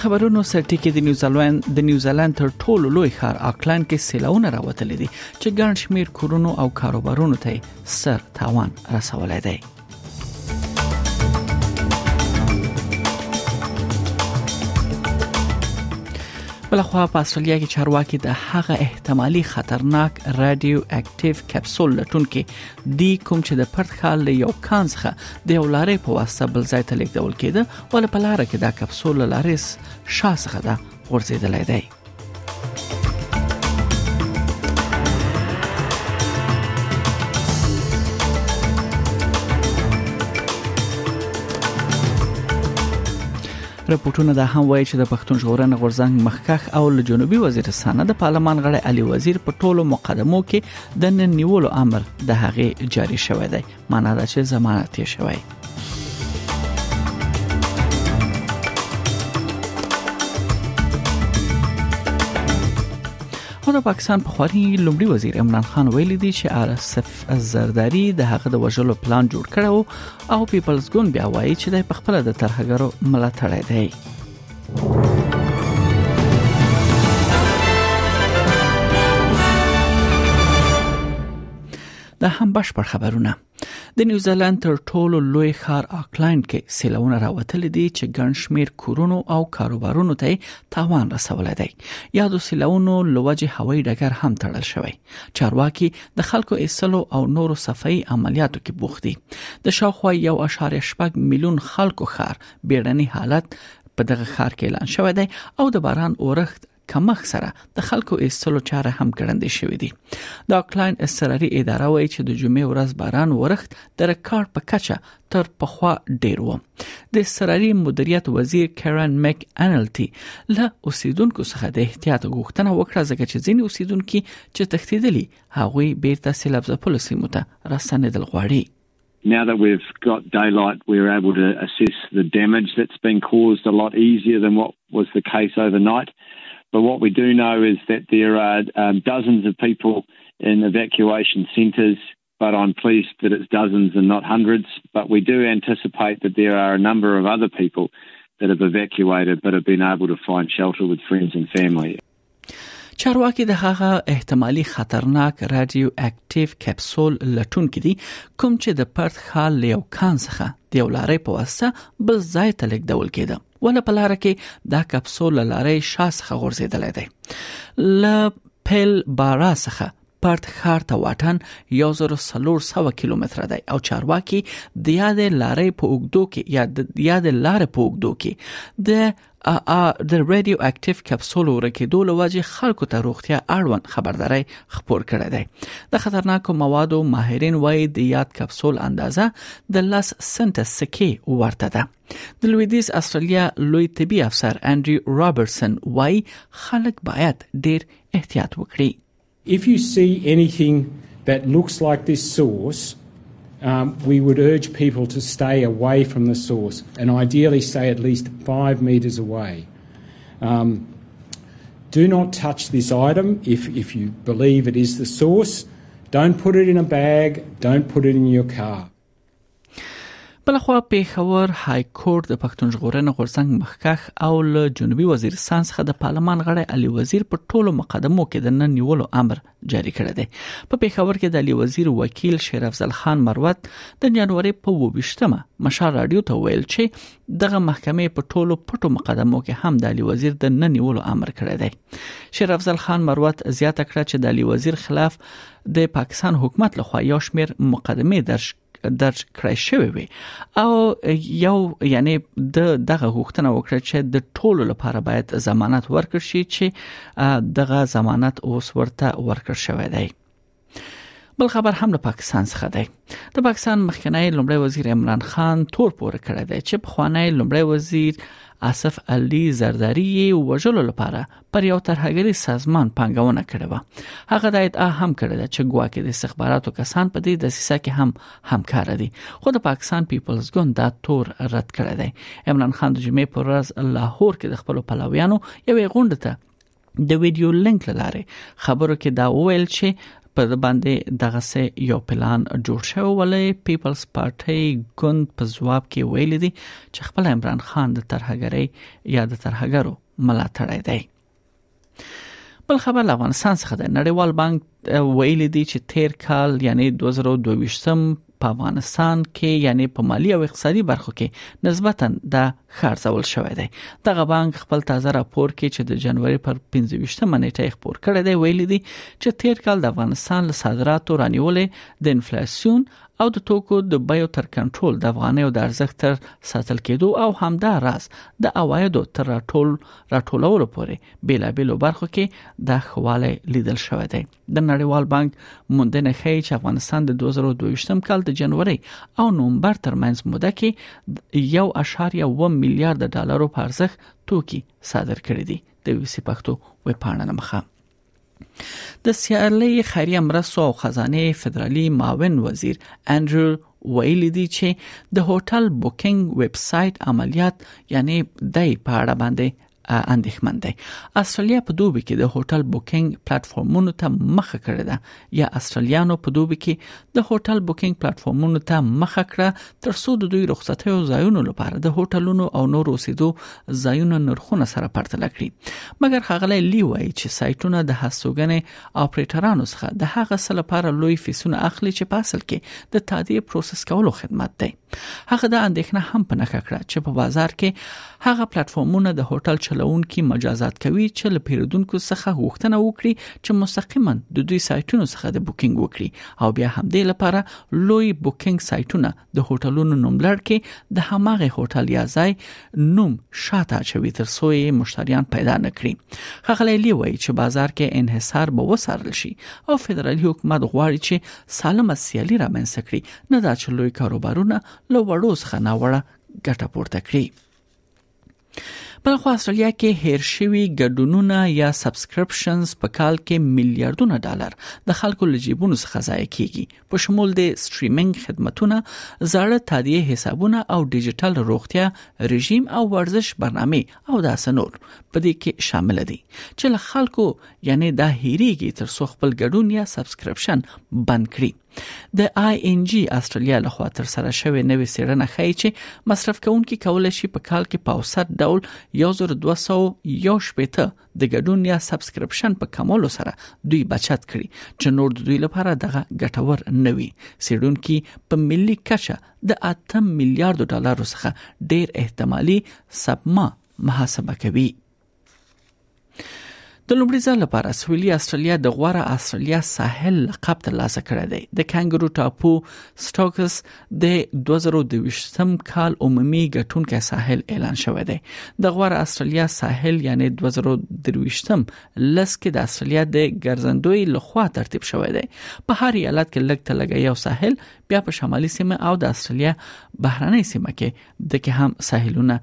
خبرونو سرټیکې د نیوزیلند د نیوزیلند تر ټولو لوی ښار اکلند کې سیلاونه راوتلې دي چې ګڼ شمیر کورونو او کاروبارونو ته سر تاوان رسولای دی بلخوا په استرالیا کې چارواکي د هغه احتمالي خطرناک رادیو اکټیو کپسول لټون کې دی کوم چې د پرت خال له یو کان څخه د یو لارې په واسطه بل ځای ته لیکدول کېده ول په لار کې دا کپسول لارې شا څخه دا غورځېدلای دی رپورټونه دا هم وایي چې د پښتون ژغورنې غورځنګ مخکښ او له جنوبي وزیرستان د پارلمان غړی علي وزیر په ټولو مقدمو کې د نن نیولو امر د هغې جاری شوی دی معنا دا چې ضمانت یې شوی د پاکستان په خواري لومړي وزیر عمران خان ویل دي چې آر اس اف زرداری د هغه د وژلو پلان جوړ کړو او پیپلز ګوند بیا وایي چې د خپل د ترهګرو ملاتړ دی دا هم بشپړ خبرونه د نیوزیلند تر ټولو لوی ښار آکلند کې سیلونه راوتل دي چې ګڼ شمیر کورونو او کاروبارونو ته تاوان رسول دی یادو سیلونو لوجه هوایي ډګر هم تړل شوی چارواکي د خلکو ایستلو او نورو صفائی عملیاتو کې بوخت دي د شاوخوا 1.8 میلیون خلکو ښار بیړنی حالت په دغه ښار کې اعلان شوی دی او د باران اورښت کمخ سره د خلکو ایستلو چاره هم ګړندې شوې دي دا کلاین استراري اداره وایي چې د جمعې ورځ باران ورښت د ریکارډ په کچه تر پخوا ډیر و د استراري مدیریت وزیر کارن مک انلټي له اوسیدونکو څخه د احتیاط غوښتنه وکړه ځکه چې ځینې اوسیدونکو چې تښتیدلي هغوی بیرته سیلاب ځپلو سیمو ته راستنیدل غواړي Now that we've got daylight, we're able to assess the damage that's been caused a lot easier than what was the case overnight. But what we do know is that there are um, dozens of people in evacuation centres, but I'm pleased that it's dozens and not hundreds. But we do anticipate that there are a number of other people that have evacuated but have been able to find shelter with friends and family. چارواکي د هغه احتمالي خطرناک رادیو اکټیو کپسول لټون کړي کوم چې د پرت خال لیو کان څخه د یو لارې په واسطه بل ځای ته لیکدول کېده ونه په لار کې دا کپسول لارې شاس خغورځیدل دی ل پیل بارا څخه پرت ښار ته واټن 1300 کیلومتره دی او چارواکي د یاد لارې په اوګدو کې یا د یاد لارې په اوګدو کې د د رادیو اکټیو کپسول ورکیدو لوجه خلکو ته روغتیا اړوند خبرداري خبر کړی دی د خطرناکو موادو ماهرین وایي د یاد کپسول اندازه د لاس سنت سکی ورته ده د لویدیز استرالیا لوی طبي افسر انډریو رابرټسن وایي خلک باید ډیر احتیاط وکړي If you see anything that looks like this source um, we would urge people to stay away from the source and ideally stay at least five metres away. Um, do not touch this item if, if you believe it is the source. Don't put it in a bag, don't put it in your car. بلخوا پیښور های کورټ د پښتون ژغورنې غورځنګ مخکښ او له جنوبي وزیرستان څخه د پارلمان غړی علي وزیر په ټولو مقدمو کې د نن نیولو امر جاری کړی دی په پیښور کې د علي وزیر وکیل شیر افضل خان مروت د جنوري په 28مه مشال رادیو ته ویل چې دغه محکمې په ټولو پټو مقدمو کې هم د علي وزیر د نن نیولو امر کړی دی شیر افضل خان مروت زیاته کړه چې د علي وزیر خلاف د پاکستان حکومت لخوا یو شمیر مقدمه درج درج کړی شوی وي او یو یعنی د دغه غوښتنه وکړه چې د ټولو لپاره باید ضمانت ورکړ شي چې دغه ضمانت اوس ورته ورکړ شوی دی بل خبر هم له پاکستان څخه دی د پاکستان مخکنی لومړی وزیر عمران خان تور پور کړی دی چې په خوانی لومړی وزیر اصف علي زرداری وژلو لپاره پر یو ترهګری سازمان پنګونه کړې و هغه د ادعا هم کړې ده چې ګواکې د استخباراتو کسان په دې دسیسه کې هم همکار دي خو د پاکستان پیپلز ګوند دا تور رد کړی دی عمران خان د جمعې پر ورځ لاهور کې د خپل پلویانو یوې غونډه ته د ویډیو لینک لاره خبرو کې دا وویل چې په باندې دغه سه یو پلان جوړ شوی ولې پیپلز پارټي ګوند په ځواب کې ویل دي چې خپل عمران خان د ترهګرۍ یا د ترهګرو ملاتړی دی بل خبر له افغانستان څخه د نړیوال بانک ویلي دی چې تیر کال یعنی 2022م په افغانستان کې یعنی په مالی او اقتصادي برخو کې نسبتا د خرڅول شوې دی دغه بانک خپل تازه راپور کې چې د جنوري پر 15مه نیټه خبر کړی دی ویلي دی چې تیر کال د افغانستان له صادراتو رانیولې د انفلیسیون او د توکو د بیو تر کنټرول د افغانیو د ارزښت تر ساتل کېدو او همدا راز د عوایدو تر راټول راټولولو پورې بیلابیلو برخو کې د خواله لیدل شوې ده د نړیوال بانک موندنه ښیي چې افغانستان د 2022 کال د جنوري او نومبر ترمنځ موده کې 1.1 میلیارډ ډالرو په ارزښت توکي صادر کړي دي د ویسي پښتو وپاڼه مخه د سیارلې خیریه مرستو او خزانه فدرالي معاون وزیر انډرو ویلي دي چې د هوټل بوکینګ ویب سایټ عملیات یعنی دای په اړه باندې اندېښمن دی استرالیا په دوبي کې د هوټل بوکینګ پلیټ فارمونو ته مخه کړې ده یا استرالیانو په دوبي کې د هوټل بوکینګ پلیټفارمونو ته مخه کړه ترڅو د دوی رخصتۍ او ځایونو لپاره د هوټلونو او نور اوسېدو ځایونو نرخونه سره پرتله کړي مګر خغلی لی وایي چې سایټونه د هستوګنې اپریټرانو څخه د هغه سره لپاره لوی فیسونه اخلي چې په اصل کې د تادیه پروسس کولو خدمت دی هغه دا اندېښنه هم په نخښه کړه چې په بازار کې هغه پلیټفارمونه د هوټل چلوونکي مجازات کوي چې له پیرودونکو څخه غوښتنه وکړي چې مستقیما د دوی سایټونو څخه د بوکینګ وکړي او بیا هم دې لپاره لوی بوکینګ سایټونه د هوټلونو نوملړ کې د هماغه هوټل یا ځای نوم شاته چوي تر څو یې مشتریان پیدا نکړي خغلی لی وایي چې بازار کې انحصار به وسارل شي او فدرالي حکومت غواړي چې سالمه سیالي رامنځته کړي نه دا چې لوی کاروبارونه له وړو څخه ناوړه ګټه پورته کړي بل خو استرالیا کې هیر شوی ګډونونه یا سبسکرپشنز په کال کې میلیارډونه ډالر د خلکو له جیبونو څخه ضایع کیږي په شمول د سټریمینګ خدماتونه زړه تادیه حسابونه او ډیجیټل روغتیا رژیم او ورزش برنامه او داسې نور په دې کې شامل دي چې له خلکو یعنی دا هیریږي تر څو خپل ګډون یا سبسکرپشن بند کړي د آی ان جی استرالیا لخوا تر سره شوې نوې سیړنه ښیي چې مصرف کوونکي کولای شي په کال کې په اوسط ډول 1211 د ګډون یا سبسکرپشن په کمولو سره دوی بچت کړي چې نور د دوی لپاره دغه ګټور نه وي سیډونکو په ملي کچه د 8 میلیارډ ډالر څخه ډیر احتمالي سپما محاسبه کوي د لومړي ځل لپاره سویلي استرالیا د غوړه استرالیا ساحل لقب ترلاسه کړی دی د کانګرو ټاپو سټوکس د 2022م کال عمومي ګټونکو ساحل اعلان شوی دی د غوړه استرالیا ساحل یعنی 2023م لس کې د استرالیا د ګرځندوی لخوا ترتیب شوی دی په هر ایالت کې لګ تلګ یو ساحل بیا په شمالي سیمه او د استرالیا بهرنۍ سیمه کې د کې هم ساحلونه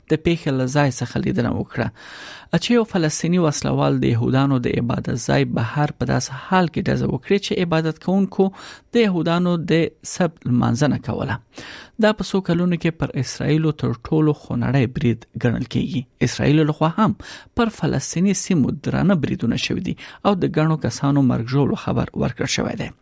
د پیښې له ځای څخه لیدنه وکړه چې یو فلسطینی وسلوال د يهودانو د عبادت ځای بهر په داس حال کې دزه وکړي چې عبادت کوونکو د يهودانو د سب منځنه کوله دا په سو کلونو کې پر اسرایل تر ټولو خنړی برید ګڼل کیږي اسرایل له خوا هم پر فلسطینی سیمو درانه بریدونه شوې دي او د ګڼو کسانو مرګ ژوبله خبر ورکړ شوې ده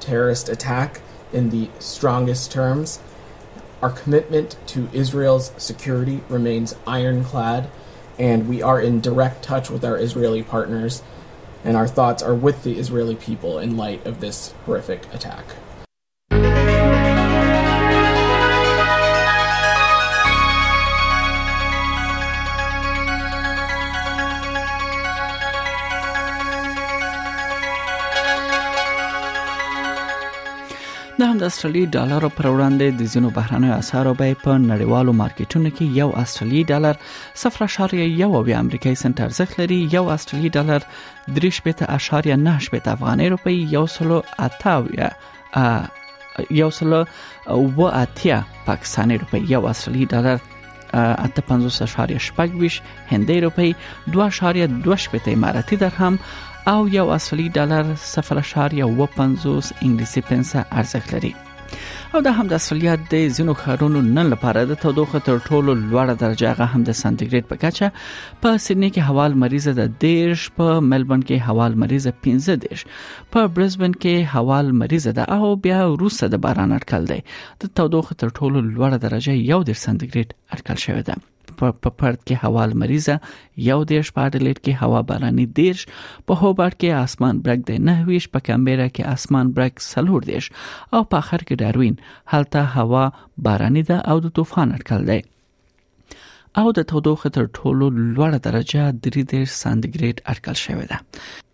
terrorist attack in the strongest terms. Our commitment to Israel's security remains ironclad, and we are in direct touch with our Israeli partners, and our thoughts are with the Israeli people in light of this horrific attack. د هم د استرالی ډالر پر وړاندې د ځینو بهرنیو اسعارو بیه په نړیوالو مارکیټونو کې یو استرالی ډالر 0.1 او امریکایي سنت ارزښت لري یو استرالی ډالر 3.98 افغاني روپی یو سلو اتاویا یو سلو و اتیا پاکستاني روپی یو استرالی ډالر اته پنځوس اشاریه شپږ ویش هندۍ روپۍ دوه اشاریه دوه شپېته اماراتي درهم او یو اصلي ډالر صفر اشاریه و پنځوس انګلیسي پنسه ارزښت لري او دا هم د استرالیا د ځینو ښارونو نن لپاره د تودوخه تر ټولو لوړه درجه هغه هم د سانتیګریډ په کچه په سیدنی کې هوال مریضه د دیش په ملبورن کې هوال مریضه 15 دیش په برزبن کې هوال مریضه ده او بیا روسه د باران اټکل دی د تودوخې تر ټولو لوړه درجه 1 سانتیګریډ اټکل شوې ده په پرد کې هوا لمریزه یو دیش په اډلیټ کې هوا باراني دیش په هوبارت کې اسمان برګ دی نه ویش په کمبيرا کې اسمان برګ سلور دیش او په اخر کې داروین هلته هوا باراني ده او د طوفان اټکل دی او د تودوخې تر ټولو لوړه درجه 3 سانتیګریډ اټکل شوې ده